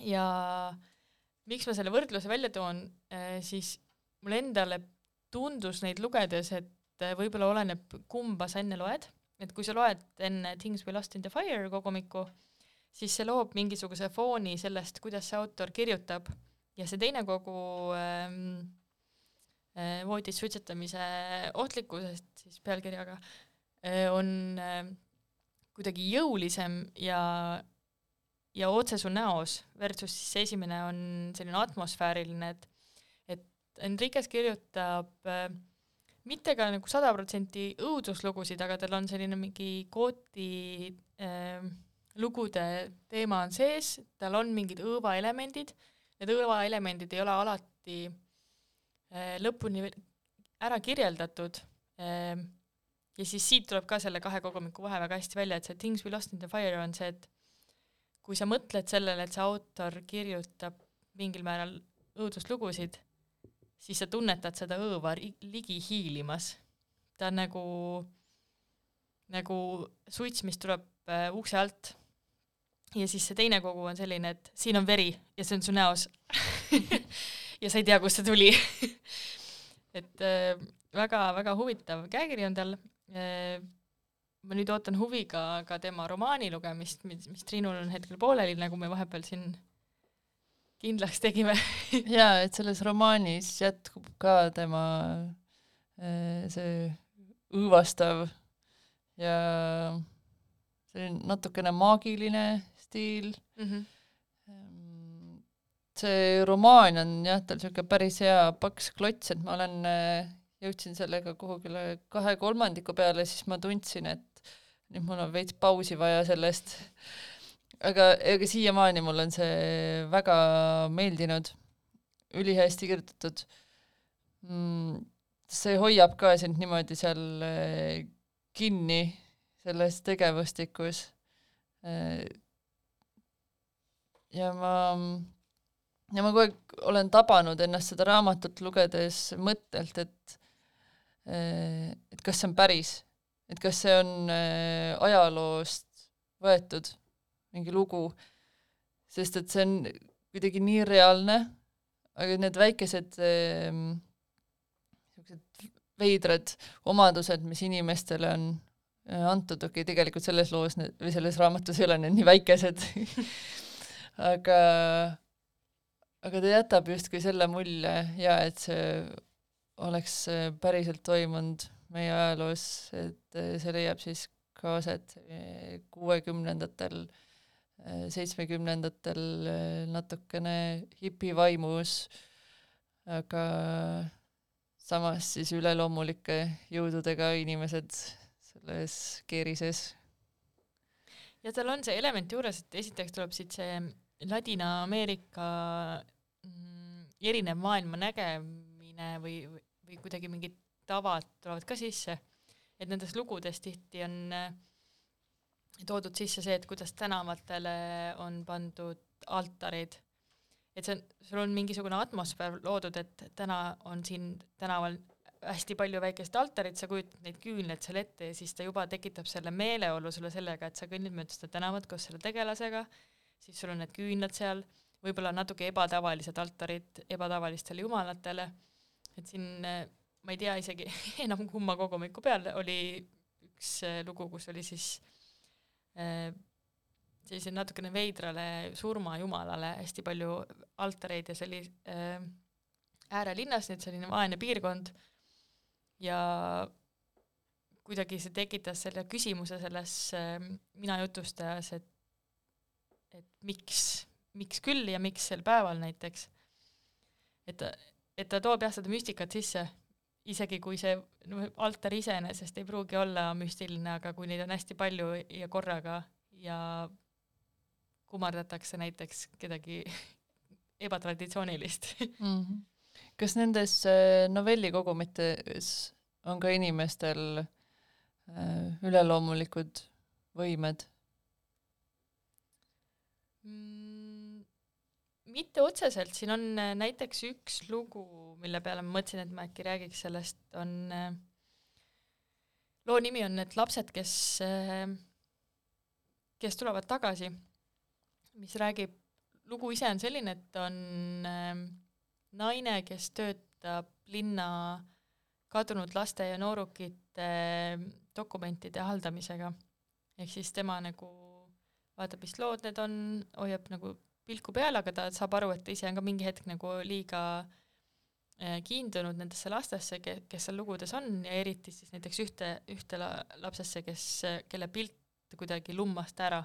Speaker 3: Ja miks ma selle võrdluse välja toon, siis mulle endale tundus neid lugedes, et äh, võib-olla oleneb, kumba sa enne loed, et kui sa loed enne Things we lost in the fire kogumikku, siis see loob mingisuguse fooni sellest, kuidas see autor kirjutab. Ja see teine kogu ähm, äh, voodis suitsetamise ohtlikkusest siis pealkirjaga äh, on äh, kuidagi jõulisem ja ja otse su näos versus siis esimene on selline atmosfääriline, et et Enriquez kirjutab äh, mitte ka nagu sada protsenti õuduslugusid, aga tal on selline mingi kooti äh, lugude teema on sees, tal on mingid õõvaelemendid, need õõvaelemendid ei ole alati äh, lõpuni ära kirjeldatud äh, ja siis siit tuleb ka selle kahe kogumiku vahe väga hästi välja, et see Things we lost in the fire on see, et kui sa mõtled sellele, et see autor kirjutab mingil määral õuduslugusid, siis sa tunnetad seda õõva ligi hiilimas. ta on nagu, nagu suits, mis tuleb äh, ukse alt. ja siis see teine kogu on selline, et siin on veri ja see on su näos ja sa ei tea, kust see tuli et äh, väga-väga huvitav käekiri on tal äh, ma nüüd ootan huviga ka tema romaani lugemist, mis, mis Triinul on hetkel pooleli, nagu me vahepeal siin kindlaks tegime
Speaker 2: jaa, et selles romaanis jätkub ka tema äh, see õõvastav ja selline natukene maagiline stiil.
Speaker 3: mm. -hmm.
Speaker 2: see romaan on jah, tal niisugune päris hea paks klots, et ma olen, äh, jõudsin sellega kuhugile kahe kolmandiku peale, siis ma tundsin, et nüüd mul on veits pausi vaja sellest. aga ega siiamaani mul on see väga meeldinud, ülihästi kirjutatud mm,. see hoiab ka sind niimoodi seal äh, kinni selles tegevustikus. Äh, ja ma, ja ma kogu aeg olen tabanud ennast seda raamatut lugedes mõttelt, et äh, et kas see on päris, et kas see on ajaloost võetud mingi lugu, sest et see on kuidagi nii reaalne, aga need väikesed niisugused veidrad omadused, mis inimestele on äh, antud, okei okay,, tegelikult selles loos need, või selles raamatus ei ole need nii väikesed aga, aga ta jätab justkui selle mulje ja et see oleks äh, päriselt toimunud meie ajaloos, et äh, see leiab siis ka aset kuuekümnendatel, seitsmekümnendatel natukene hipivaimus, aga samas siis üleloomulike jõududega inimesed selles keerises.
Speaker 3: ja tal on see element juures, et esiteks tuleb siit see Ladina-Ameerika mm, erinev maailma nägemine või, või kuidagi mingid tavad tulevad ka sisse, et nendes lugudes tihti on äh, toodud sisse see, et kuidas tänavatele on pandud altarid, et see on, sul on mingisugune atmosfäär loodud, et täna on siin tänaval hästi palju väikest altarit, sa kujutad neid küünlaid seal ette ja siis ta juba tekitab selle meeleolu sulle sellega, et sa kõnnid mööda seda tänavat koos selle tegelasega, siis sul on need küünlad seal, võib-olla natuke ebatavalised altarid ebatavalistele jumalatele, et siin ma ei tea isegi enam kumma kogumiku peal oli üks lugu, kus oli siis äh, sellise natukene veidrale surmajumalale hästi palju altareid ja see oli äh, äärelinnas, nii et selline vaene piirkond ja kuidagi see tekitas selle küsimuse selles äh, mina jutustajas, et et miks, miks küll ja miks sel päeval näiteks. et ta, et ta toob jah seda müstikat sisse, isegi kui see no, altar iseenesest ei pruugi olla müstiline, aga kui neid on hästi palju ja korraga ja kummardatakse näiteks kedagi ebatraditsioonilist
Speaker 2: mm. -hmm. kas nendes äh, novellikogumites on ka inimestel äh, üleloomulikud võimed?
Speaker 3: mm,? mitte otseselt, siin on äh, näiteks üks lugu, mille peale ma mõtlesin, et ma äkki räägiks sellest, on äh, loo nimi on Need lapsed, kes, kes tulevad tagasi, mis räägib, lugu ise on selline, et on ähm, naine, kes töötab linna kadunud laste ja noorukite dokumentide haldamisega. ehk siis tema nagu vaatab, mis lood need on, hoiab nagu pilku peal, aga ta saab aru, et ta ise on ka mingi hetk nagu liiga äh, kiindunud nendesse lastesse, ke-, kes seal lugudes on ja eriti siis näiteks ühte, ühte la-, lapsesse, kes, kelle pilt kuidagi lummas ta ära.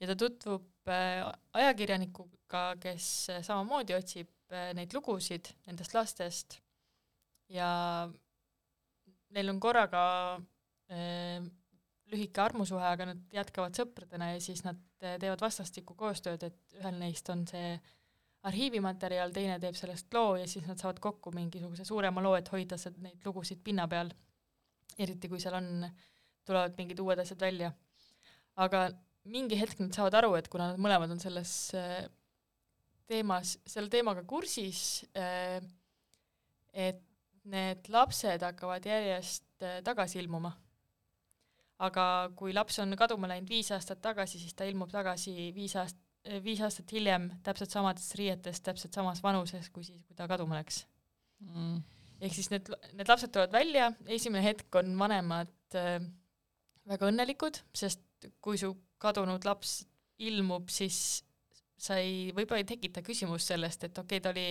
Speaker 3: ja ta tutvub äh, ajakirjanikuga, kes äh, samamoodi otsib neid lugusid nendest lastest ja neil on korraga äh, lühike armusuhe, aga nad jätkavad sõpradena ja siis nad teevad vastastikku koostööd, et ühel neist on see arhiivimaterjal, teine teeb sellest loo ja siis nad saavad kokku mingisuguse suurema loo, et hoida see, neid lugusid pinna peal. eriti kui seal on, tulevad mingid uued asjad välja. aga mingi hetk nad saavad aru, et kuna nad mõlemad on selles äh, teemas, selle teemaga kursis, äh, et need lapsed hakkavad järjest äh, tagasi ilmuma aga kui laps on kaduma läinud viis aastat tagasi, siis ta ilmub tagasi viis aast-, viis aastat hiljem täpselt samades riietes, täpselt samas vanuses, kui siis, kui ta kaduma läks
Speaker 2: mm..
Speaker 3: ehk siis need, need lapsed tulevad välja, esimene hetk on vanemad äh, väga õnnelikud, sest kui su kadunud laps ilmub, siis sa ei, võib-olla ei tekita küsimust sellest, et okei okay,, ta oli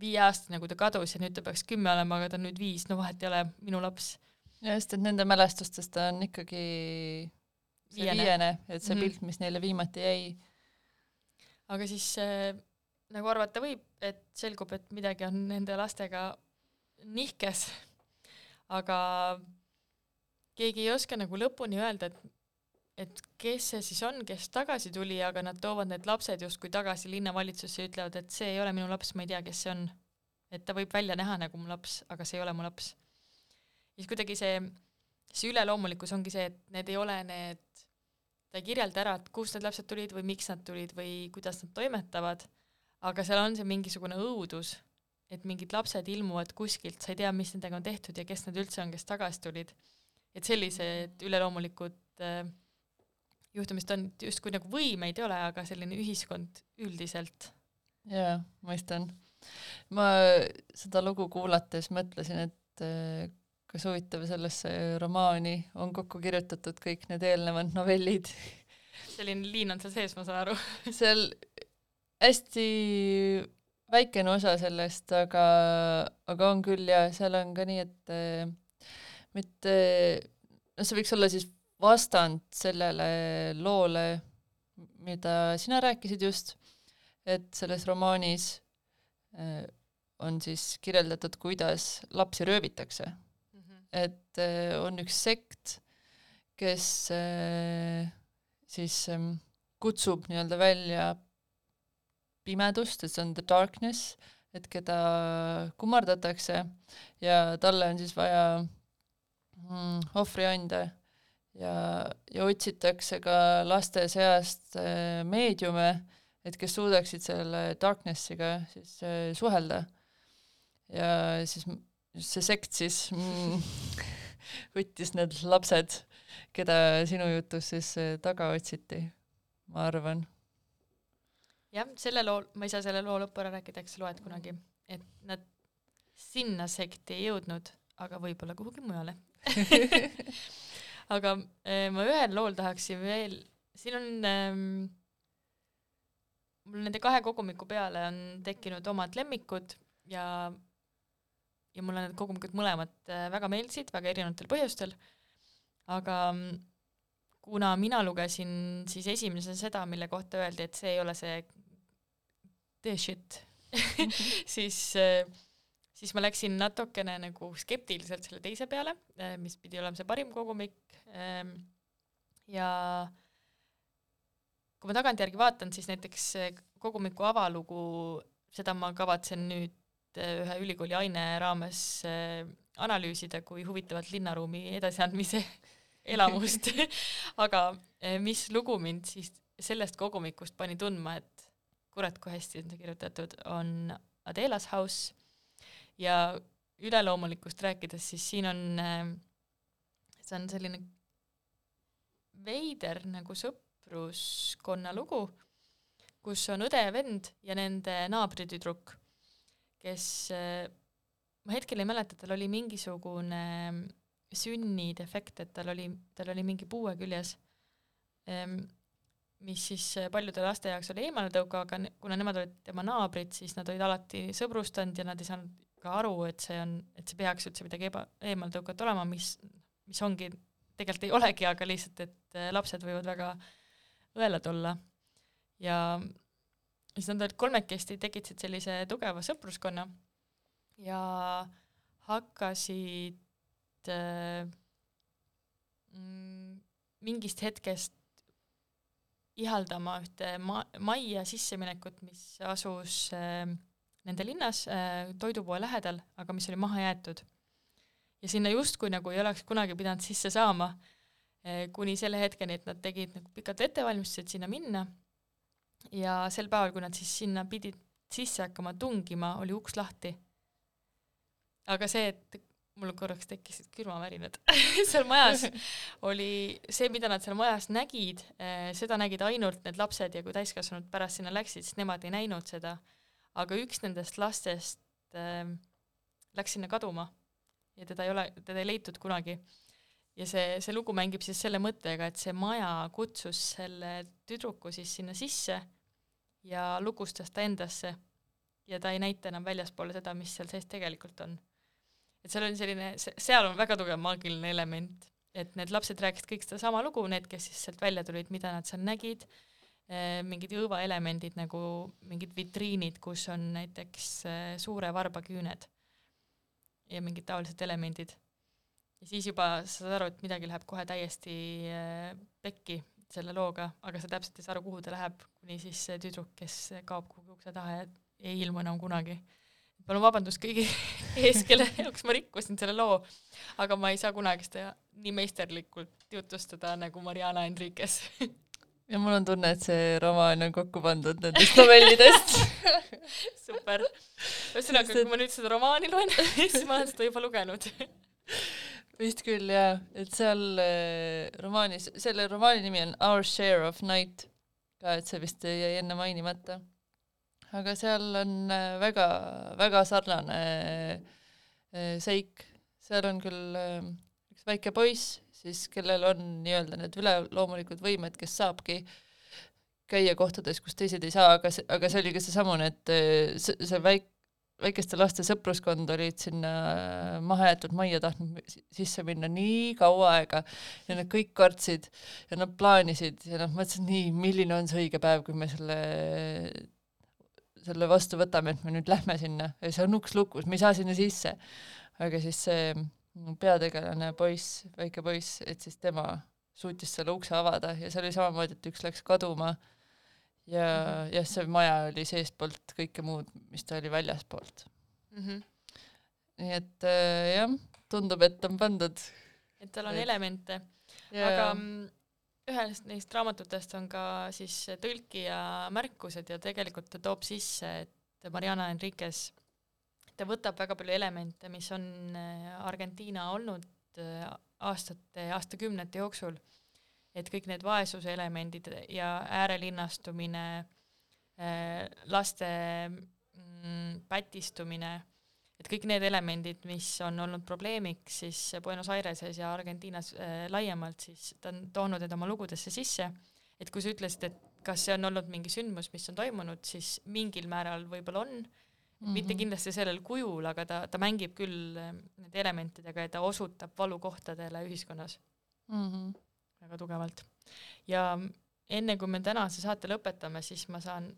Speaker 3: viieaastane, kui ta kadus ja nüüd ta peaks kümme olema, aga ta on nüüd viis, no vahet ei ole, minu laps
Speaker 2: just, et nende mälestustest on ikkagi see
Speaker 3: Viiene.
Speaker 2: viiene, et see
Speaker 3: Mhm.
Speaker 2: pilt, mis neile viimati jäi.
Speaker 3: Aga siis äh, nagu arvata võib, et selgub, et midagi on nende lastega nihkes, aga keegi ei oska nagu lõpuni öelda, et et kes see siis on, kes tagasi tuli, aga nad toovad need lapsed justkui tagasi linnavalitsusse ja ütlevad, et see ei ole minu laps, ma ei tea, kes see on. et ta võib välja näha nagu mu laps, aga see ei ole mu laps. siis kuidagi see, see üleloomulikkus ongi see, et need ei ole need ta ei kirjelda ära, et kust need lapsed tulid või miks nad tulid või kuidas nad toimetavad, aga seal on see mingisugune õudus, et mingid lapsed ilmuvad kuskilt, sa ei tea, mis nendega on tehtud ja kes need üldse on, kes tagasi tulid. et sellised üleloomulikud äh, juhtumist on justkui nagu võimeid ei ole, aga selline ühiskond üldiselt.
Speaker 2: jaa, mõistan. ma seda lugu kuulates mõtlesin, et äh, kas huvitav, sellesse romaani on kokku kirjutatud kõik need eelnevad novellid.
Speaker 3: selline liin on seal sees, ma saan aru.
Speaker 2: seal hästi väikene osa sellest, aga, aga on küll ja seal on ka nii, et äh, mitte, noh, see võiks olla siis vastand sellele loole, mida sina rääkisid just, et selles romaanis äh, on siis kirjeldatud, kuidas lapsi röövitakse et äh, on üks sekt, kes äh, siis ähm, kutsub nii-öelda välja pimedust, et see on the darkness, et keda kummardatakse ja talle on siis vaja mm, ohvriande ja, ja otsitakse ka laste seast äh, meediume, et kes suudaksid selle darknessiga siis äh, suhelda. ja siis see sekt siis mm, võttis need lapsed, keda sinu jutus siis eh, taga otsiti, ma arvan.
Speaker 3: jah, selle loo, ma ei saa selle loo lõppu ära rääkida, eks loed kunagi, et nad sinna sekti ei jõudnud, aga võib-olla kuhugi mujale aga eh, ma ühel lool tahaksin veel, siin on ähm, mul nende kahe kogumiku peale on tekkinud omad lemmikud ja ja mulle need kogumikud mõlemad äh, väga meeldisid, väga erinevatel põhjustel, aga mm, kuna mina lugesin siis esimesena seda, mille kohta öeldi, et see ei ole see the shit siis, siis ma läksin natukene nagu skeptiliselt selle teise peale, mis pidi olema see parim kogumik ähm, ja kui ma tagantjärgi vaatan, siis näiteks kogumiku avalugu, seda ma kavatsen nüüd äh, ühe ülikooli aine raames äh, analüüsida kui huvitavat linnaruumi edasiandmise elamust. Aga äh, mis lugu mind siis sellest kogumikust pani tundma, et kurat, kui hästi on see kirjutatud, on Adela's House. Ja üleloomulikust rääkides, siis siin on äh, see on selline veider nagu sõpruskonna lugu, kus on õde ja vend ja nende naabritüdruk, kes äh, ma hetkel ei mäleta, tal oli mingisugune sünnidefekt, et tal oli, tal oli mingi puue küljes, mis siis paljude laste jaoks oli eemaletõuka, aga kuna nemad olid tema naabrid, siis nad olid alati sõbrustanud ja nad ei saanud ka aru, et see on, et see peaks üldse midagi eba, eemaletõukat olema, mis, mis ongi, tegelikult ei olegi, aga lihtsalt, et äh, lapsed võivad väga õelad olla. ja siis nad olid kolmekesti, tekitasid sellise tugeva sõpruskonna ja hakkasid äh, mm, mingist hetkest ihaldama ühte ma-, majja sisseminekut, mis asus äh, nende linnas äh, toidupoe lähedal, aga mis oli maha jäetud. ja sinna justkui nagu ei oleks kunagi pidanud sisse saama äh,, kuni selle hetkeni, et nad tegid nagu pikalt ettevalmistused sinna minna ja sel päeval, kui nad siis sinna pidid sisse hakkama tungima, oli uks lahti. aga see, et mul korraks tekkisid külmavärinad seal majas oli see, mida nad seal majas nägid, seda nägid ainult need lapsed ja kui täiskasvanud pärast sinna läksid, siis nemad ei näinud seda. aga üks nendest lastest äh, läks sinna kaduma ja teda ei ole, teda ei leitud kunagi. ja see, see lugu mängib siis selle mõttega, et see maja kutsus selle tüdruku siis sinna sisse ja lukustas ta endasse ja ta ei näita enam väljaspoole seda, mis seal sees tegelikult on et seal on selline, seal on väga tugev maagiline element, et need lapsed rääkisid kõik sedasama lugu, need, kes siis sealt välja tulid, mida nad seal nägid, mingid õõvaelemendid nagu mingid vitriinid, kus on näiteks suure varba küüned ja mingid taolised elemendid. ja siis juba sa saad aru, et midagi läheb kohe täiesti pekki selle looga, aga sa täpselt ei saa aru, kuhu ta läheb, kuni siis see tüdruk, kes kaob kuhugi ukse taha ja ei ilmu enam kunagi. Palun vabandust kõigi ees, kelle jaoks ma rikkusin selle loo, aga ma ei saa kunagi seda nii meisterlikult jutustada nagu Mariana Enriquez.
Speaker 2: Ja mul on tunne, et see romaan on kokku pandud nendest novellidest.
Speaker 3: Super. ühesõnaga, kui ma nüüd seda romaani loen, siis ma olen seda juba lugenud
Speaker 2: vist küll jaa, et seal äh, romaanis, selle romaani nimi on Our Share of Night ka, et see vist jäi enne mainimata. Aga seal on äh, väga, väga sarnane äh, seik, seal on küll äh, üks väike poiss, siis kellel on nii-öelda need üleloomulikud võimed, kes saabki käia kohtades, kus teised ei saa, aga see, aga see oli ka seesamune, et see, see väik-, väikeste laste sõpruskond olid sinna mahajäetud majja tahtnud sisse minna nii kaua aega ja nad kõik kartsid ja nad plaanisid ja nad mõtlesid, nii, milline on see õige päev, kui me selle selle vastu võtame, et me nüüd lähme sinna ja see on uks lukus, me ei saa sinna sisse. aga siis see peategelane poiss, väike poiss, et siis tema suutis selle ukse avada ja see oli samamoodi, et üks läks kaduma ja -hmm. jah, see maja oli seestpoolt kõike muud, mis ta oli väljaspoolt mm. -hmm. nii et äh, jah, tundub, et on pandud.
Speaker 3: et tal on et... elemente aga mm, ühest neist raamatutest on ka siis tõlkija märkused ja tegelikult ta toob sisse, et Mariana Enriquez, ta võtab väga palju elemente, mis on äh, Argentiina olnud äh, aastate, aastakümnete jooksul, et kõik need vaesuse elemendid ja äärelinnastumine, äh, laste mm, pätistumine et kõik need elemendid, mis on olnud probleemiks siis Buenos Aireses ja Argentiinas äh, laiemalt, siis ta on toonud need oma lugudesse sisse, et kui sa ütlesid, et kas see on olnud mingi sündmus, mis on toimunud, siis mingil määral võib-olla on mm, -hmm. mitte kindlasti sellel kujul, aga ta, ta mängib küll äh, nende elementidega ja ta osutab valukohtadele ühiskonnas mm -hmm. Väga tugevalt. ja enne kui me tänase saate lõpetame, siis ma saan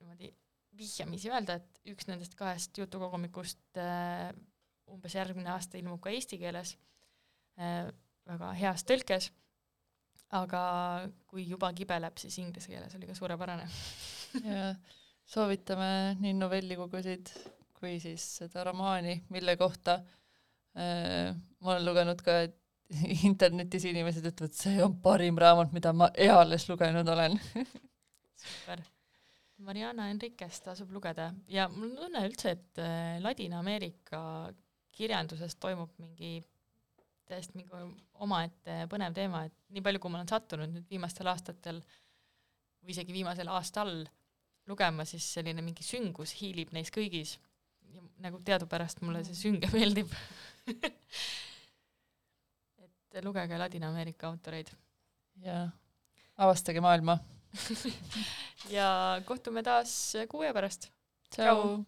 Speaker 3: niimoodi vihjamisi öelda, et üks nendest kahest jutukogumikust äh, umbes järgmine aasta ilmub ka eesti keeles äh,, väga heas tõlkes, aga kui juba kibeleb, siis inglise keeles oli ka suurepärane.
Speaker 2: Ja soovitame nii novellikogusid kui siis seda romaani, mille kohta äh, ma olen lugenud ka, et internetis inimesed ütlevad, see on parim raamat, mida ma eales lugenud olen
Speaker 3: super. Mariana Enriquez tasub lugeda ja mul on tunne üldse, et äh, Ladina-Ameerika kirjanduses toimub mingi täiesti mingi omaette põnev teema, et nii palju, kui ma olen sattunud nüüd viimastel aastatel või isegi viimasel aastal lugema, siis selline mingi süngus hiilib neis kõigis. nagu teadupärast mulle see sünge meeldib et lugege Ladina-Ameerika autoreid.
Speaker 2: ja avastage maailma
Speaker 3: ja kohtume taas kuu aja pärast.
Speaker 2: tšau,
Speaker 6: tšau..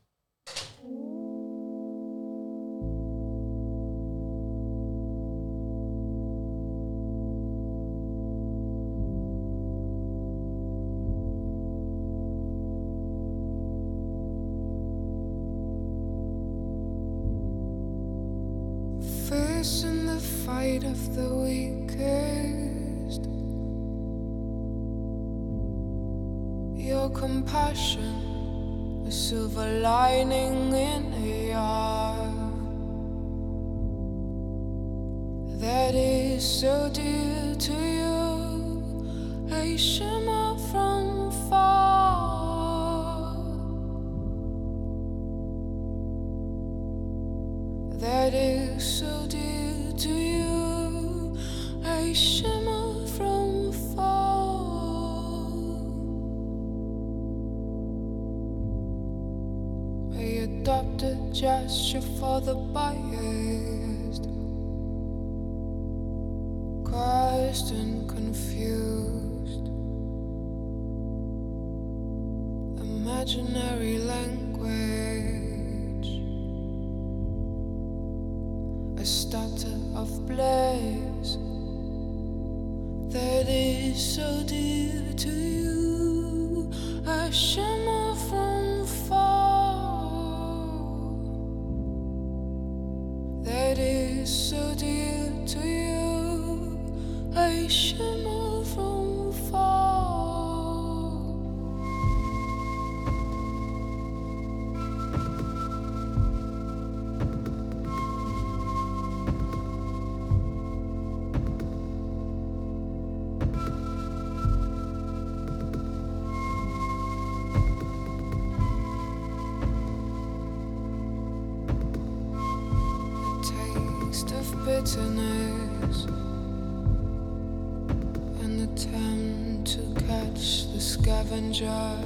Speaker 6: so dear to you. 爱什么？danger.